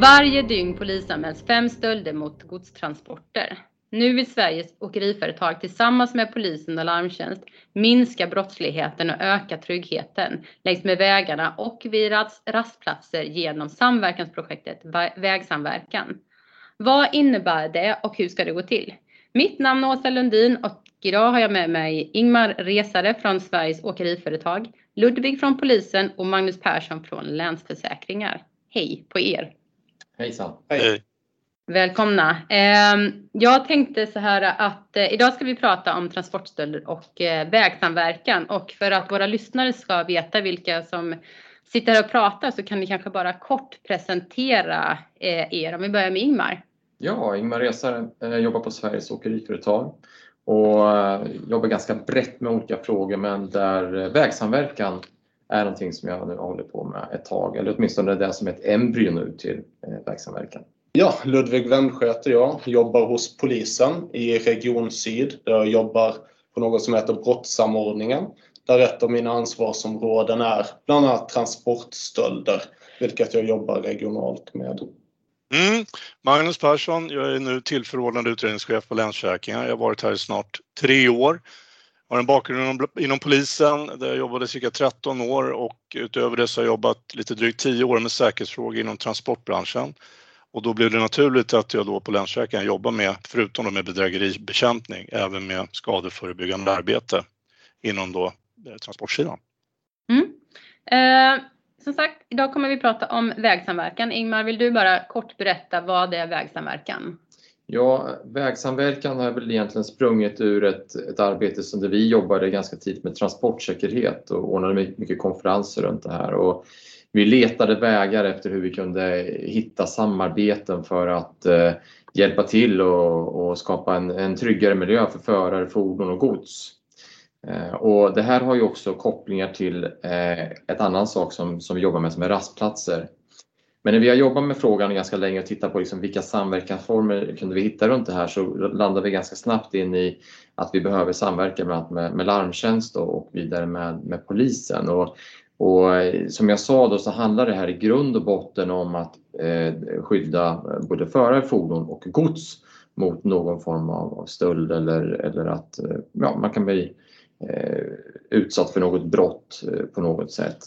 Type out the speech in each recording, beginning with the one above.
Varje dygn polisanmäls fem stölder mot godstransporter. Nu vill Sveriges åkeriföretag tillsammans med polisen och larmtjänst minska brottsligheten och öka tryggheten längs med vägarna och vid rastplatser genom samverkansprojektet Vägsamverkan. Vad innebär det och hur ska det gå till? Mitt namn är Åsa Lundin och idag har jag med mig Ingmar Resare från Sveriges åkeriföretag, Ludvig från polisen och Magnus Persson från Länsförsäkringar. Hej på er! Hejsan! Hej! Välkomna! Jag tänkte så här att idag ska vi prata om transportstölder och vägsamverkan och för att våra lyssnare ska veta vilka som sitter här och pratar så kan ni kanske bara kort presentera er. Om vi börjar med Ingmar. Ja, Ingmar Resare, jobbar på Sveriges åkeriföretag och jobbar ganska brett med olika frågor men där vägsamverkan är någonting som jag nu håller på med ett tag eller åtminstone det som är ett embryo nu till vägsamverkan. Ja, Ludvig Wendsjö heter jag, jobbar hos polisen i Region Syd där jag jobbar på något som heter brottssamordningen. Där ett av mina ansvarsområden är bland annat transportstölder, vilket jag jobbar regionalt med. Magnus Persson, jag är nu tillförordnad utredningschef på Länsförsäkringar. Jag har varit här i snart 3 år. Har en bakgrund inom polisen där jag jobbade cirka 13 år och utöver det så har jag jobbat lite drygt 10 år med säkerhetsfrågor inom transportbranschen. Och Då blev det naturligt att jag då på Länsförsäkringar jobbar med, förutom då med bedrägeribekämpning, även med skadeförebyggande arbete inom då eh, transportsidan. Mm. Eh, som sagt, idag kommer vi prata om vägsamverkan. Ingmar, vill du bara kort berätta vad är vägsamverkan? Ja, vägsamverkan har väl egentligen sprungit ur ett arbete som där vi jobbade ganska tidigt med transportsäkerhet och ordnade mycket konferenser runt det här. Vi letade vägar efter hur vi kunde hitta samarbeten för att eh, hjälpa till och skapa en tryggare miljö för förare, fordon och gods. Eh, det här har ju också kopplingar till eh, ett annan sak som vi jobbar med som är rastplatser. När vi har jobbat med frågan ganska länge och tittat på liksom vilka samverkansformer kunde vi hitta runt det här så landade vi ganska snabbt in i att vi behöver samverka bland annat med larmtjänst och vidare med polisen. Eh, som jag sa då så handlar det här i grund och botten om att eh, skydda både förare, fordon och gods mot någon form av stöld eller att eh, ja, man kan bli utsatt för något brott på något sätt.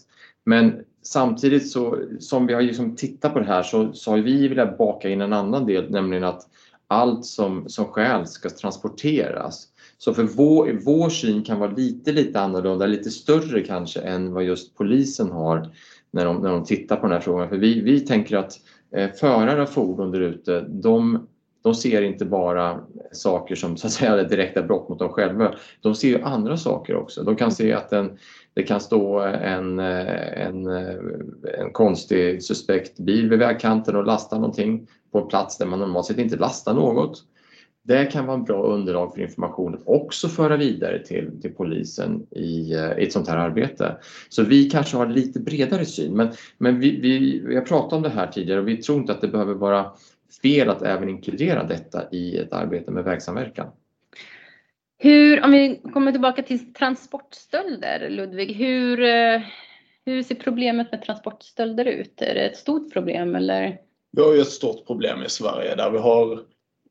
Samtidigt så som vi har liksom tittat på det här så har vi velat baka in en annan del, nämligen att allt som stjäls ska transporteras. För vår syn kan vara lite annorlunda, lite större kanske än vad just polisen har när de tittar på den här frågan. Vi tänker att eh, förare av fordon där ute, de de ser inte bara saker som så att säga är direkta brott mot dem själva. De ser ju andra saker också. De kan se att det kan stå en konstig suspekt bil vid vägkanten och lasta någonting på en plats där man normalt sett inte lastar något. Det kan vara en bra underlag för information att också föra vidare till polisen i ett sånt här arbete. Så Vi kanske har lite bredare syn, men vi har pratat om det här tidigare och vi tror inte att det behöver vara fel att även inkludera detta i ett arbete med vägsamverkan. Om vi kommer tillbaka till transportstölder, Ludvig, hur ser problemet med transportstölder ut? Är det ett stort problem eller? Vi har ju ett stort problem i Sverige där vi har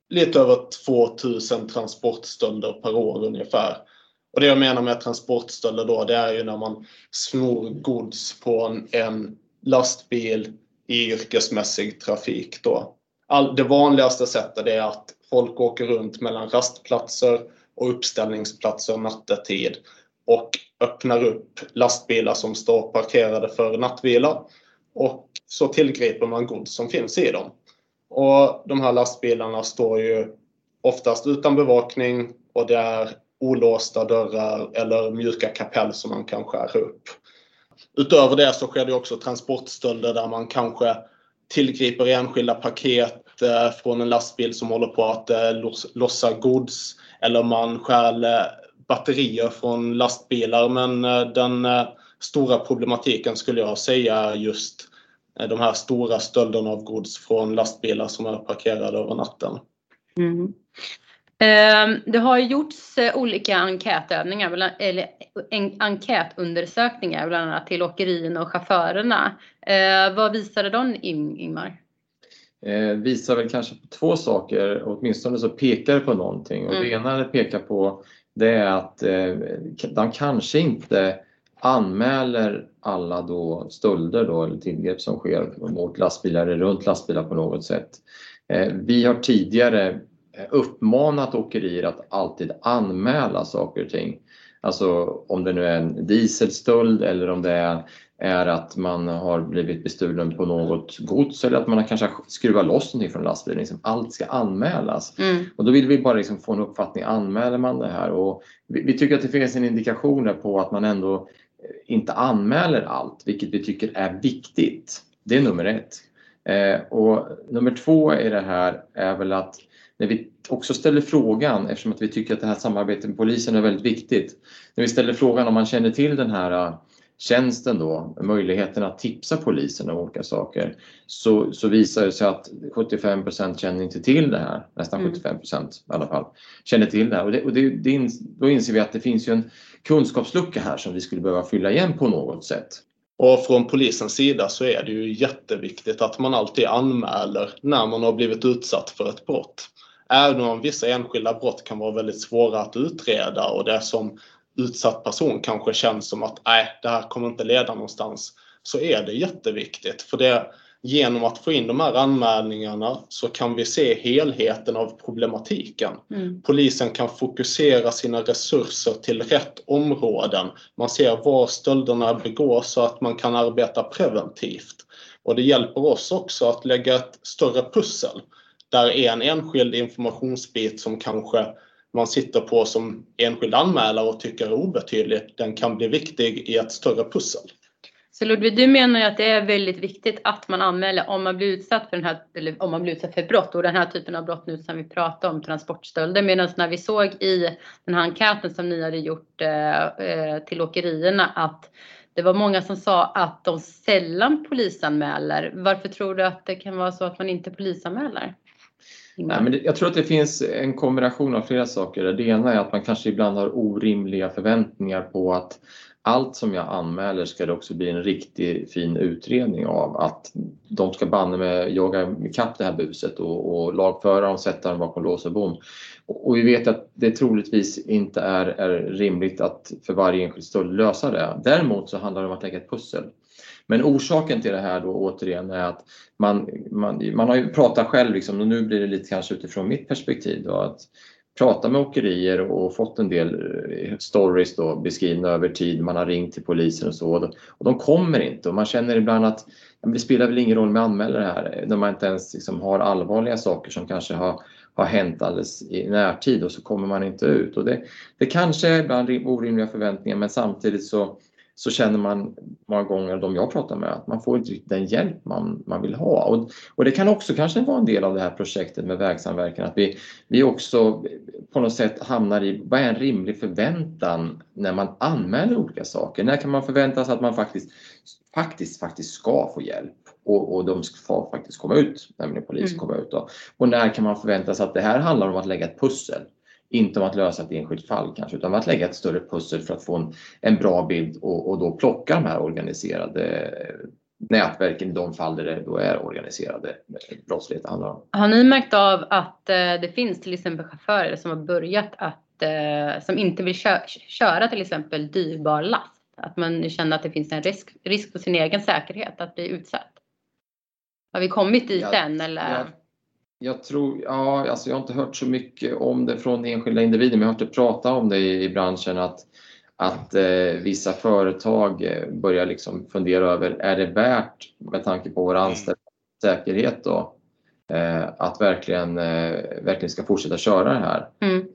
lite över 2,000 transportstölder per år ungefär. Det jag menar med transportstölder då, det är ju när man snor gods på en lastbil i yrkesmässig trafik då. Det vanligaste sättet är att folk åker runt mellan rastplatser och uppställningsplatser nattetid och öppnar upp lastbilar som står parkerade för nattvila och så tillgriper man gods som finns i dem. De här lastbilarna står ju oftast utan bevakning och det är olåsta dörrar eller mjuka kapell som man kan skära upp. Utöver det så sker det också transportstölder där man kanske tillgriper enskilda paket Eh, från en lastbil som håller på att eh, lossa gods eller man stjäl eh, batterier från lastbilar. Men Den stora problematiken skulle jag säga är just de här stora stölderna av gods från lastbilar som är parkerade över natten. Mm. Ehm, det har gjorts olika enkätövningar eller enkätundersökningar bland annat till åkerierna och chaufförerna. Ehm, vad visade de, Ingmar? Eh, visar väl kanske på två saker, åtminstone så pekar det på någonting. Och det Mm. ena det pekar på det är att eh, de kanske inte anmäler alla då stölder då, eller tillgrepp som sker mot lastbilar eller runt lastbilar på något sätt. Eh, vi har tidigare eh, uppmanat åkerier att alltid anmäla saker och ting. Alltså om det nu är en dieselstöld eller om det är, är att man har blivit bestulen på något gods eller att man har kanske skruvat loss någonting från lastbilen. Liksom allt ska anmälas. Mm. Och då vill vi bara liksom få en uppfattning, anmäler man det här? Och vi, vi tycker att det finns en indikation på att man ändå eh, inte anmäler allt, vilket vi tycker är viktigt. Det är nummer ett. Eh, och nummer två i det här är väl att när vi också ställer frågan, eftersom att vi tycker att det här samarbetet med polisen är väldigt viktigt, när vi ställer frågan om man känner till den här tjänsten då, möjligheten att tipsa polisen om olika saker, så, så visar det sig att 75% känner inte till det här, nästan Mm. 75 i alla fall, känner till det här. Och, det, och det, det, ins- då inser vi att det finns ju en kunskapslucka här som vi skulle behöva fylla igen på något sätt. Och från polisens sida så är det ju jätteviktigt att man alltid anmäler när man har blivit utsatt för ett brott. Även om vissa enskilda brott kan vara väldigt svåra att utreda och det som utsatt person kanske känns som att nej, det här kommer inte leda någonstans. Så är det jätteviktigt för det genom att få in de här anmälningarna så kan vi se helheten av problematiken. Mm. Polisen kan fokusera sina resurser till rätt områden. Man ser var stölderna begås så att man kan arbeta preventivt. Och det hjälper oss också att lägga ett större pussel. Där är en enskild informationsbit som kanske man sitter på som enskild anmälare och tycker är obetydlig, den kan bli viktig i ett större pussel. Så Ludvig, du menar ju att det är väldigt viktigt att man anmäler om man blir utsatt för den här, eller om man blir utsatt för brott och den här typen av brott nu som vi pratar om, transportstölder. Medan när vi såg i den här enkäten som ni hade gjort eh, eh till åkerierna att det var många som sa att de sällan polisanmäler. Varför tror du att det kan vara så att man inte polisanmäler? Nej, men det, jag tror att det finns en kombination av flera saker. Det ena är att man kanske ibland har orimliga förväntningar på att allt som jag anmäler ska det också bli en riktig fin utredning av. Att de ska banne med jaga ikapp det här buset och, och lagföra dem, sätta dem bakom lås och bom. Och, och vi vet att det troligtvis inte är, är rimligt att för varje enskild stöld lösa det. Däremot så handlar det om att lägga ett pussel. Men orsaken till det här då återigen är att man, man, man har ju pratat själv liksom, och nu blir det lite kanske utifrån mitt perspektiv då, att prata med åkerier och fått en del eh, stories då beskrivna över tid. Man har ringt till polisen och så och de kommer inte och man känner ibland att det spelar väl ingen roll med anmäler det här när man inte ens liksom har allvarliga saker som kanske har, har hänt alldeles i närtid och så kommer man inte ut. Och det, det kanske är ibland orimliga förväntningar men samtidigt så så känner man många gånger, de jag pratar med, att man får inte riktigt den hjälp man, man vill ha. Och, och det kan också kanske vara en del av det här projektet med vägsamverkan, att vi, vi också på något sätt hamnar i, vad är en rimlig förväntan när man anmäler olika saker? När kan man förvänta sig att man faktiskt, faktiskt, faktiskt ska få hjälp? Och, och de ska faktiskt komma ut, nämligen polisen Mm. komma ut. Då. Och när kan man förvänta sig att det här handlar om att lägga ett pussel? Inte om att lösa ett enskilt fall kanske, utan om att lägga ett större pussel för att få en, en bra bild och, och då plocka de här organiserade nätverken i de fall där det då är organiserade brottslighet det handlar om. Har ni märkt av att eh, det finns till exempel chaufförer som har börjat att, eh, som inte vill kö köra till exempel dyrbar last? Att man känner att det finns en risk, risk för sin egen säkerhet att bli utsatt? Har vi kommit dit Ja, än eller? Jag, jag tror, ja, alltså jag har inte hört så mycket om det från enskilda individer, men jag har inte pratat om det i, i branschen att, att eh, vissa företag eh, börjar liksom fundera över, är det värt med tanke på våra Mm. anställda säkerhet då, eh, att verkligen, eh, verkligen ska fortsätta köra det här. Mm.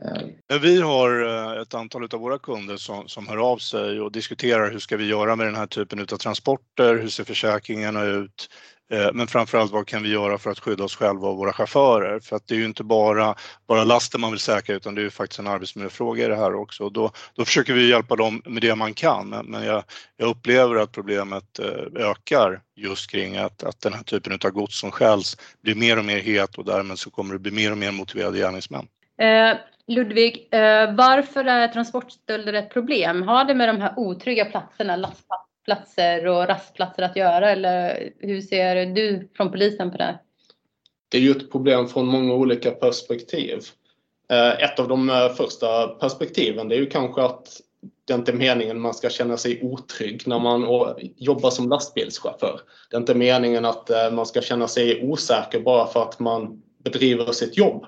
Eh, Vi har eh, ett antal av våra kunder som, som hör av sig och diskuterar hur ska vi göra med den här typen av transporter, hur ser försäkringarna ut? Eh, men framförallt vad kan vi göra för att skydda oss själva och våra chaufförer? För att det är ju inte bara, bara lasten man vill säkra utan det är ju faktiskt en arbetsmiljöfråga i det här också. Och då, då försöker vi hjälpa dem med det man kan. Men, men jag, jag upplever att problemet eh, ökar just kring att, att den här typen av gods som stjäls blir mer och mer het och därmed så kommer det bli mer och mer motiverade gärningsmän. Eh, Ludvig, eh, varför är transportstölder ett problem? Har det med de här otrygga platserna, lastplatser platser och rastplatser att göra eller hur ser du från polisen på det? Det är ju ett problem från många olika perspektiv. Eh, ett av de eh, första perspektiven det är ju kanske att det är inte meningen man ska känna sig otrygg när man jobbar som lastbilschaufför. Det är inte meningen att eh, man ska känna sig osäker bara för att man bedriver sitt jobb.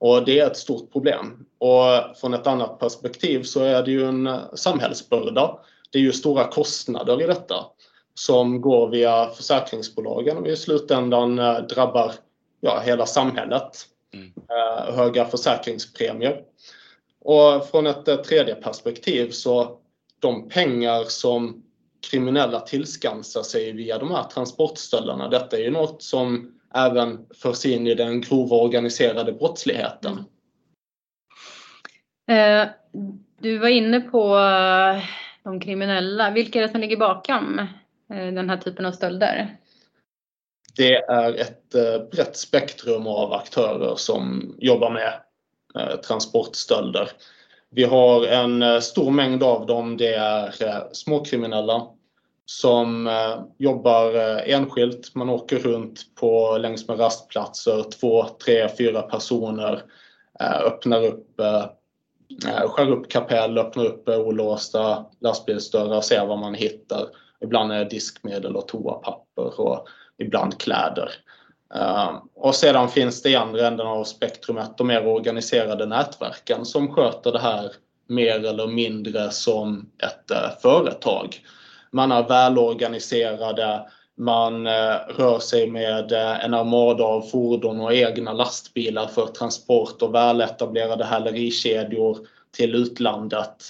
Och det är ett stort problem. Och från ett annat perspektiv så är det ju en samhällsbörda. Det är ju stora kostnader i detta som går via försäkringsbolagen och i slutändan drabbar ja, hela samhället. Mm. Höga försäkringspremier. Och från ett tredje perspektiv så de pengar som kriminella tillskansar sig via de här transportstölderna, detta är ju något som även förs in i den grova organiserade brottsligheten. Eh, du var inne på eh, de kriminella. Vilka är det som ligger bakom eh, den här typen av stölder? Det är ett eh, brett spektrum av aktörer som jobbar med eh, transportstölder. Vi har en stor mängd av dem. Det är småkriminella som jobbar enskilt. Man åker runt på längs med rastplatser, två, tre, fyra personer, öppnar upp, Eh, skär upp kapell, öppnar upp eh, olåsta lastbilsdörrar, och ser vad man hittar. Ibland är det diskmedel och toapapper och ibland kläder. Eh, och sedan finns det i andra änden av spektrumet de mer organiserade nätverken som sköter det här mer eller mindre som ett företag man är välorganiserade, man eh, rör sig med eh, en armada av fordon och egna lastbilar för transport och väletablerade hälerikedjor till utlandet.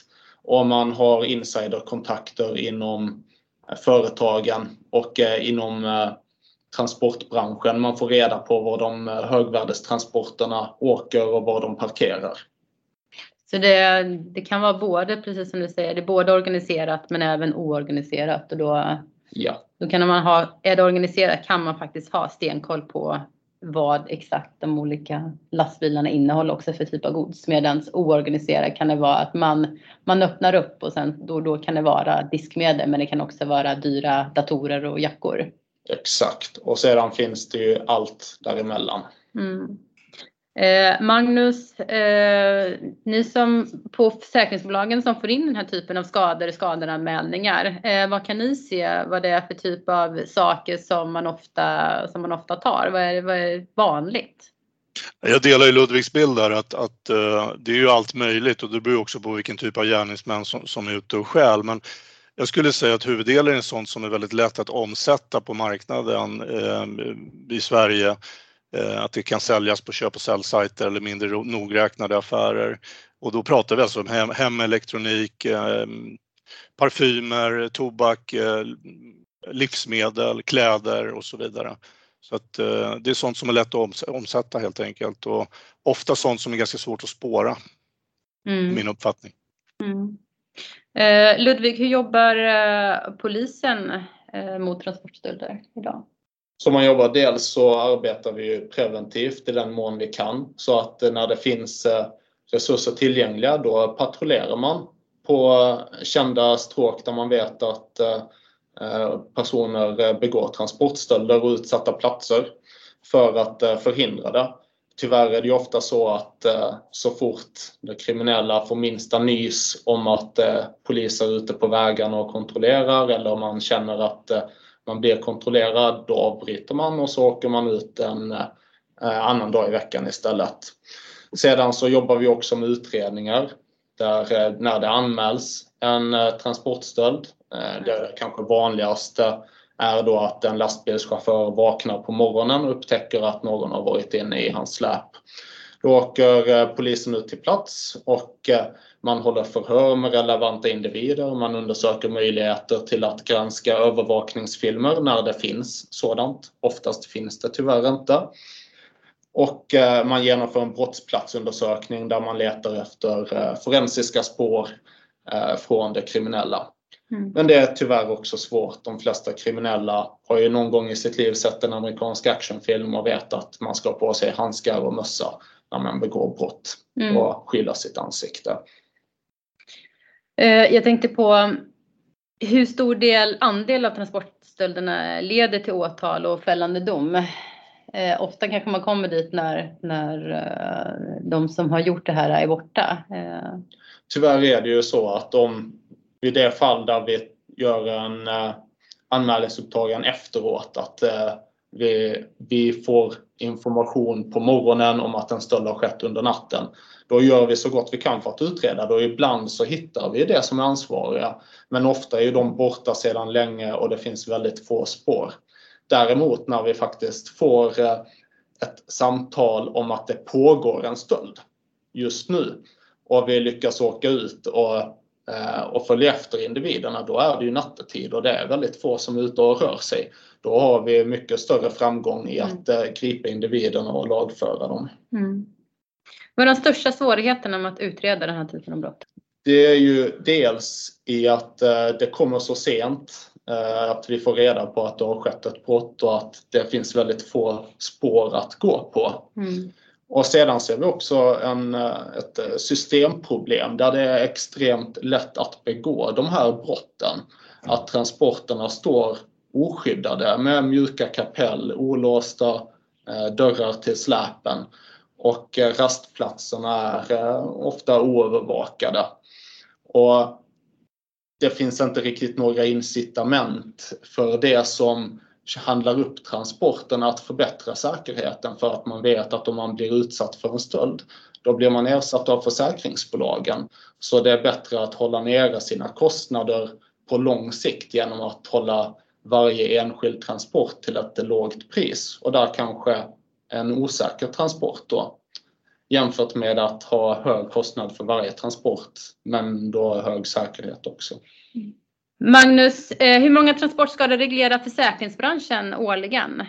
Och man har insiderkontakter inom eh, företagen och inom transportbranschen. Man får reda på var de högvärdestransporterna åker och var de parkerar. Så det, det kan vara både, precis som du säger, det är både organiserat men även oorganiserat. Och då, ja. då kan man ha, är det organiserat kan man faktiskt ha stenkoll på vad exakt de olika lastbilarna innehåller också för typ av gods. Medan oorganiserat kan det vara att man, man öppnar upp och sen då, då kan det vara diskmedel men det kan också vara dyra datorer och jackor. Exakt och sedan finns det ju allt däremellan. Mm. Eh, Magnus, eh, ni som på försäkringsbolagen som får in den här typen av skador, skadeanmälningar, eh, vad kan ni se vad det är för typ av saker som man ofta, som man ofta tar? Vad är, vad är vanligt? Jag delar ju Ludvigs bild där att, att eh, det är ju allt möjligt och det beror också på vilken typ av gärningsmän som, som är ute och stjäl. Men jag skulle säga att huvuddelen är sånt som är väldigt lätt att omsätta på marknaden eh, i Sverige Eh, att det kan säljas på köp och säljsajter eller mindre nogräknade affärer. Och då pratar vi alltså om hem, hemelektronik, eh, parfymer, tobak, eh, livsmedel, kläder och så vidare. Så att det är sånt som är lätt att omsätta helt enkelt och ofta sånt som är ganska svårt att spåra. Mm. Min uppfattning. Mm. Eh, Ludvig, hur jobbar eh, polisen eh, mot transportstölder idag? Som man jobbar dels så arbetar vi preventivt i den mån vi kan så att eh, när det finns eh, resurser tillgängliga då patrullerar man på eh, kända stråk där man vet att personer begår transportstölder och utsatta platser för att förhindra det. Tyvärr är det ofta så att så fort de kriminella får minsta nys om att poliser är ute på vägarna och kontrollerar eller om man känner att man blir kontrollerad, då avbryter man och så åker man ut en eh, annan dag i veckan istället. Sedan så jobbar vi också med utredningar där eh, när det anmäls en eh, transportstöld, eh, det kanske vanligaste är då att en lastbilschaufför vaknar på morgonen och upptäcker att någon har varit inne i hans släp. Då åker polisen ut till plats och man håller förhör med relevanta individer, man undersöker möjligheter till att granska övervakningsfilmer när det finns sådant. Oftast finns det tyvärr inte. Och eh, man genomför en brottsplatsundersökning där man letar efter eh, forensiska spår eh, från det kriminella. Mm. Men det är tyvärr också svårt. De flesta kriminella har ju någon gång i sitt liv sett en amerikansk actionfilm och vet att man ska ha på sig handskar och mössa när man begår brott mm. och skylla sitt ansikte. Eh, jag tänkte på hur stor del, andel av transportstölderna leder till åtal och fällande dom? Eh, ofta kanske man kommer dit när, när eh, de som har gjort det här är borta. Eh. Tyvärr är det ju så att om vid det fall där vi gör en eh, anmälningsupptagen efteråt att vi, vi får information på morgonen om att en stöld har skett under natten. Då gör vi så gott vi kan för att utreda det och ibland så hittar vi det som är ansvariga. Men ofta är de borta sedan länge och det finns väldigt få spår. Däremot när vi faktiskt får eh, ett samtal om att det pågår en stöld just nu och vi lyckas åka ut och, eh, och följa efter individerna, då är det ju nattetid och det är väldigt få som är ute och rör sig. Då har vi mycket större framgång i att mm. gripa individerna och lagföra dem. Mm. Vad är de största svårigheterna med att utreda den här typen av brott? Det är ju dels i att det kommer så sent Eh, att vi får reda på att det har skett ett brott och att det finns väldigt få spår att gå på. Mm. Och sedan ser vi också en, eh, ett systemproblem där det är extremt lätt att begå de här brotten. Att transporterna står oskyddade med mjuka kapell, olåsta eh, dörrar till släpen och eh, rastplatserna är eh, ofta oövervakade. Och det finns inte riktigt några incitament för det som handlar upp transporten att förbättra säkerheten för att man vet att om man blir utsatt för en stöld då blir man ersatt av försäkringsbolagen. Så det är bättre att hålla nere sina kostnader på lång sikt genom att hålla varje enskild transport till ett lågt pris och där kanske en osäker transport då jämfört med att ha hög kostnad för varje transport men då hög säkerhet också. Mm. Magnus, eh, hur många transportskador reglerar försäkringsbranschen årligen?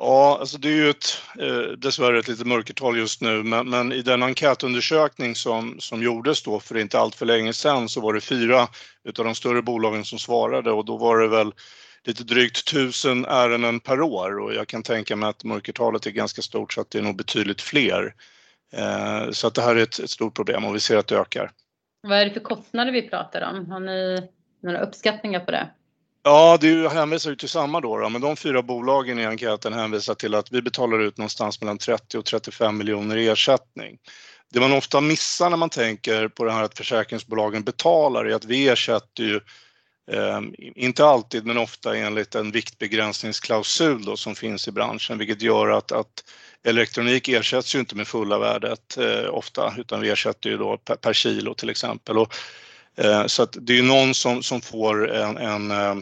Ja, alltså det är ju ett, eh, dessvärre ett litet mörkertal just nu, men, men, i den enkätundersökning som, som gjordes då för inte allt för länge sedan så var det fyra utav de större bolagen som svarade och då var det väl lite drygt tusen ärenden per år och jag kan tänka mig att mörkertalet är ganska stort så att det är nog betydligt fler. Eh, så att det här är ett, ett stort problem och vi ser att det ökar. Vad är det för kostnader vi pratar om? Har ni några uppskattningar på det? Ja, du hänvisar ju till samma då, då, men de fyra bolagen i enkäten hänvisar till att vi betalar ut någonstans mellan 30 och 35 miljoner i ersättning. Det man ofta missar när man tänker på det här att försäkringsbolagen betalar är att vi ersätter ju Eh, inte alltid, men ofta enligt en viktbegränsningsklausul då, som finns i branschen, vilket gör att, att elektronik ersätts ju inte med fulla värdet eh, ofta, utan vi ersätter ju då per, per kilo till exempel. Och, Eh, så att det är någon som, som får en, en eh,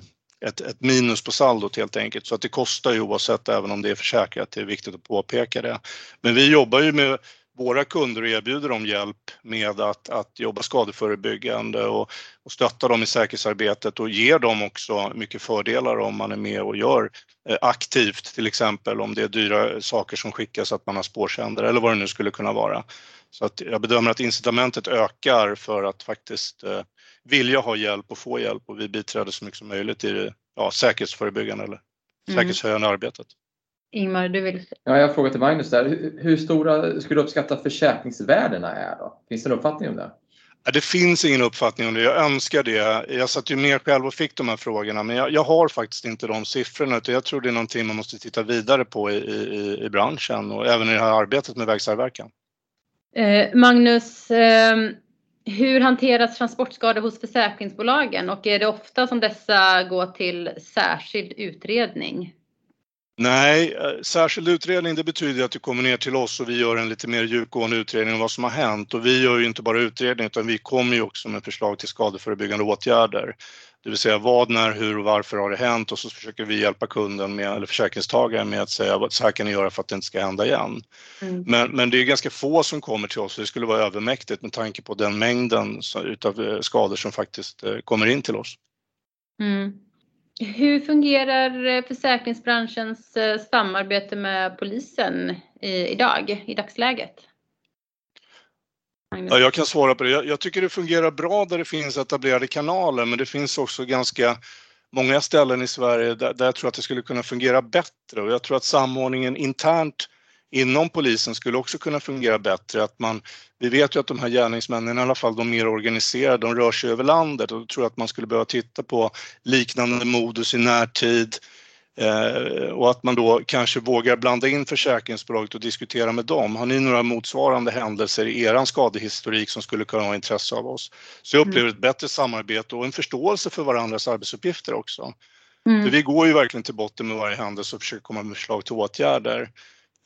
ett, ett, minus på saldot helt enkelt. Så att det kostar ju oavsett även om det är försäkrat, det är viktigt att påpeka det. Men vi jobbar ju med våra kunder och erbjuder dem hjälp med att, att jobba skadeförebyggande och, och stötta dem i säkerhetsarbetet och ger dem också mycket fördelar om man är med och gör eh, aktivt, till exempel om det är dyra saker som skickas att man har spårsändare eller vad det nu skulle kunna vara. Så att jag bedömer att incitamentet ökar för att faktiskt eh, vilja ha hjälp och få hjälp och vi biträder så mycket som möjligt i det ja, säkerhetsförebyggande eller mm. säkerhetshöjande arbetet. Ingmar, du vill? Ja, jag frågar till Magnus där. Hur, hur stora skulle du uppskatta försäkringsvärdena är då? Finns det en uppfattning om det? Det finns ingen uppfattning om det. Jag önskar det. Jag satt ju med själv och fick de här frågorna, men jag, jag har faktiskt inte de siffrorna. Utan jag tror det är någonting man måste titta vidare på i, i, i branschen och även i det här arbetet med vägsamverkan. Eh, Magnus, eh, hur hanteras transportskador hos försäkringsbolagen och är det ofta som dessa går till särskild utredning? Nej, eh, särskild utredning det betyder att du kommer ner till oss och vi gör en lite mer djupgående utredning om vad som har hänt. Och vi gör ju inte bara utredning utan vi kommer ju också med förslag till skadeförebyggande åtgärder. Det vill säga vad, när, hur och varför har det hänt och så försöker vi hjälpa kunden med, eller försäkringstagaren med att säga så här kan ni göra för att det inte ska hända igen. Mm. Men, men det är ganska få som kommer till oss och det skulle vara övermäktigt med tanke på den mängden utav eh, skador som faktiskt eh, kommer in till oss. Mm. Hur fungerar eh, försäkringsbranschens samarbete med polisen idag, i dagsläget? Ja, jag kan svara på det. Jag, jag, tycker det fungerar bra där det finns etablerade kanaler, men det finns också ganska många ställen i Sverige där, där jag tror att det skulle kunna fungera bättre och jag tror att samordningen internt inom polisen skulle också kunna fungera bättre. Att man, vi vet ju att de här gärningsmännen, i alla fall de mer organiserade, de rör sig över landet och då tror jag att man skulle behöva titta på liknande modus i närtid. Eh, och att man då kanske vågar blanda in försäkringsbolaget och diskutera med dem. Har ni några motsvarande händelser i er skadehistorik som skulle kunna ha intresse av oss? Så jag mm. upplever ett bättre samarbete och en förståelse för varandras arbetsuppgifter också. Mm. För vi går ju verkligen till botten med varje händelse och försöker komma med förslag till åtgärder.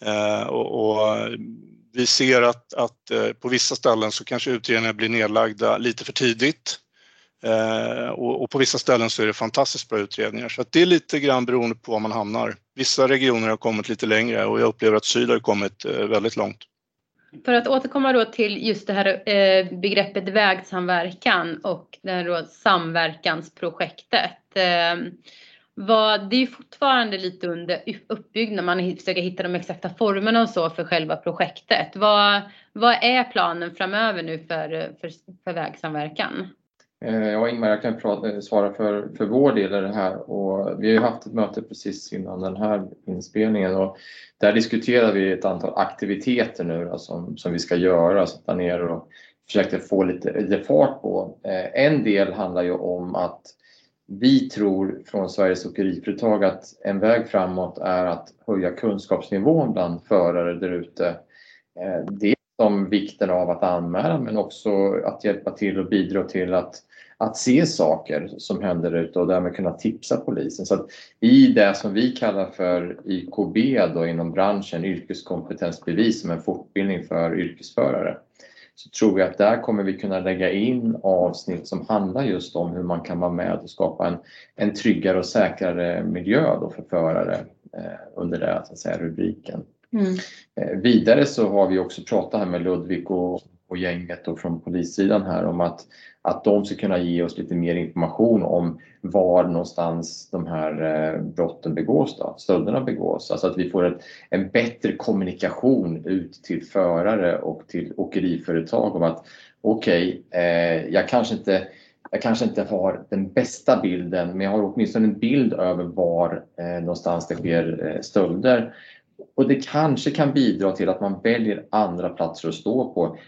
Eh, och, och, vi ser att, att eh, på vissa ställen så kanske utredningar blir nedlagda lite för tidigt. Eh, och, och, på vissa ställen så är det fantastiskt bra utredningar. Så att det är lite grann beroende på var man hamnar. Vissa regioner har kommit lite längre och jag upplever att Syd har kommit eh, väldigt långt. För att återkomma då till just det här eh, begreppet vägsamverkan och det här då samverkansprojektet. Eh, vad, det är fortfarande lite under uppbyggnad, man försöker hitta de exakta formerna och så för själva projektet. Vad, vad är planen framöver nu för, för, för vägsamverkan? Eh, ja, Ingmar, jag kan prata, eh, svara för, för vår del i det här och vi har ju haft ett möte precis innan den här inspelningen och där diskuterar vi ett antal aktiviteter nu då, som, som vi ska göra, sätta ner och försöka få lite, lite fart på. Eh, en del handlar ju om att vi tror från Sveriges Åkeriföretag att en väg framåt är att höja kunskapsnivån bland förare där ute. Eh, om vikten av att anmäla men också att hjälpa till och bidra till att, att se saker som händer ute och därmed kunna tipsa polisen. Så I det som vi kallar för YKB då inom branschen, yrkeskompetensbevis som en fortbildning för yrkesförare, så tror vi att där kommer vi kunna lägga in avsnitt som handlar just om hur man kan vara med och skapa en, en tryggare och säkrare miljö då för förare eh, under den så att säga, rubriken. Mm. Eh, vidare så har vi också pratat här med Ludvig och, och gänget och från polissidan här om att, att de ska kunna ge oss lite mer information om var någonstans de här eh, brotten begås, då, stölderna begås. Alltså att vi får ett, en bättre kommunikation ut till förare och till åkeriföretag om att okej, okay, eh, jag kanske inte jag kanske inte har den bästa bilden men jag har åtminstone en bild över var eh, någonstans det sker eh, stölder och det kanske kan bidra till att man väljer andra platser att stå på.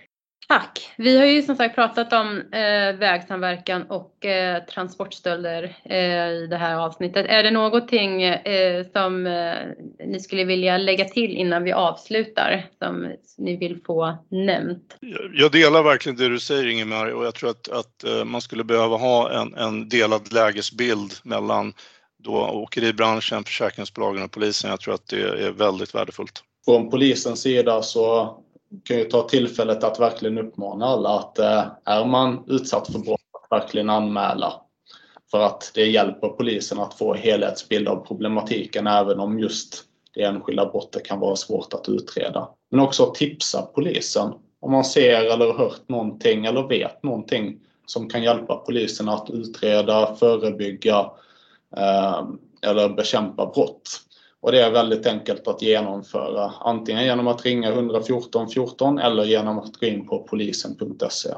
Tack! Vi har ju som sagt pratat om eh, vägsamverkan och eh, transportstölder eh, i det här avsnittet. Är det någonting eh, som eh, ni skulle vilja lägga till innan vi avslutar som ni vill få nämnt? Jag delar verkligen det du säger Ingemar och jag tror att, att eh, man skulle behöva ha en, en delad lägesbild mellan då åkeribranschen, försäkringsbolagen och polisen. Jag tror att det är väldigt värdefullt. Från polisens sida så kan jag ta tillfället att verkligen uppmana alla att eh, är man utsatt för brott, att verkligen anmäla. För att det hjälper polisen att få helhetsbild av problematiken även om just det enskilda brottet kan vara svårt att utreda. Men också tipsa polisen om man ser eller hört någonting eller vet någonting som kan hjälpa polisen att utreda, förebygga Ehm, eller bekämpa brott. Och det är väldigt enkelt att genomföra, antingen genom att ringa 114 14 eller genom att gå in på polisen.se.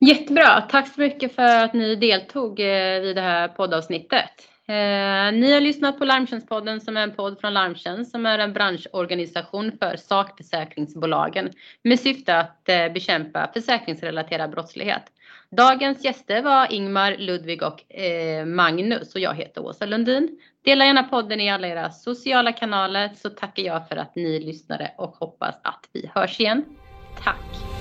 Jättebra, tack så mycket för att ni deltog eh, i det här poddavsnittet. Ehm, ni har lyssnat på Larmtjänstpodden som är en podd från Larmtjänst som är en branschorganisation för sakförsäkringsbolagen med syfte att eh, bekämpa försäkringsrelaterad brottslighet. Dagens gäster var Ingmar, Ludvig och eh, Magnus och jag heter Åsa Lundin. Dela gärna podden i alla era sociala kanaler så tackar jag för att ni lyssnade och hoppas att vi hörs igen. Tack!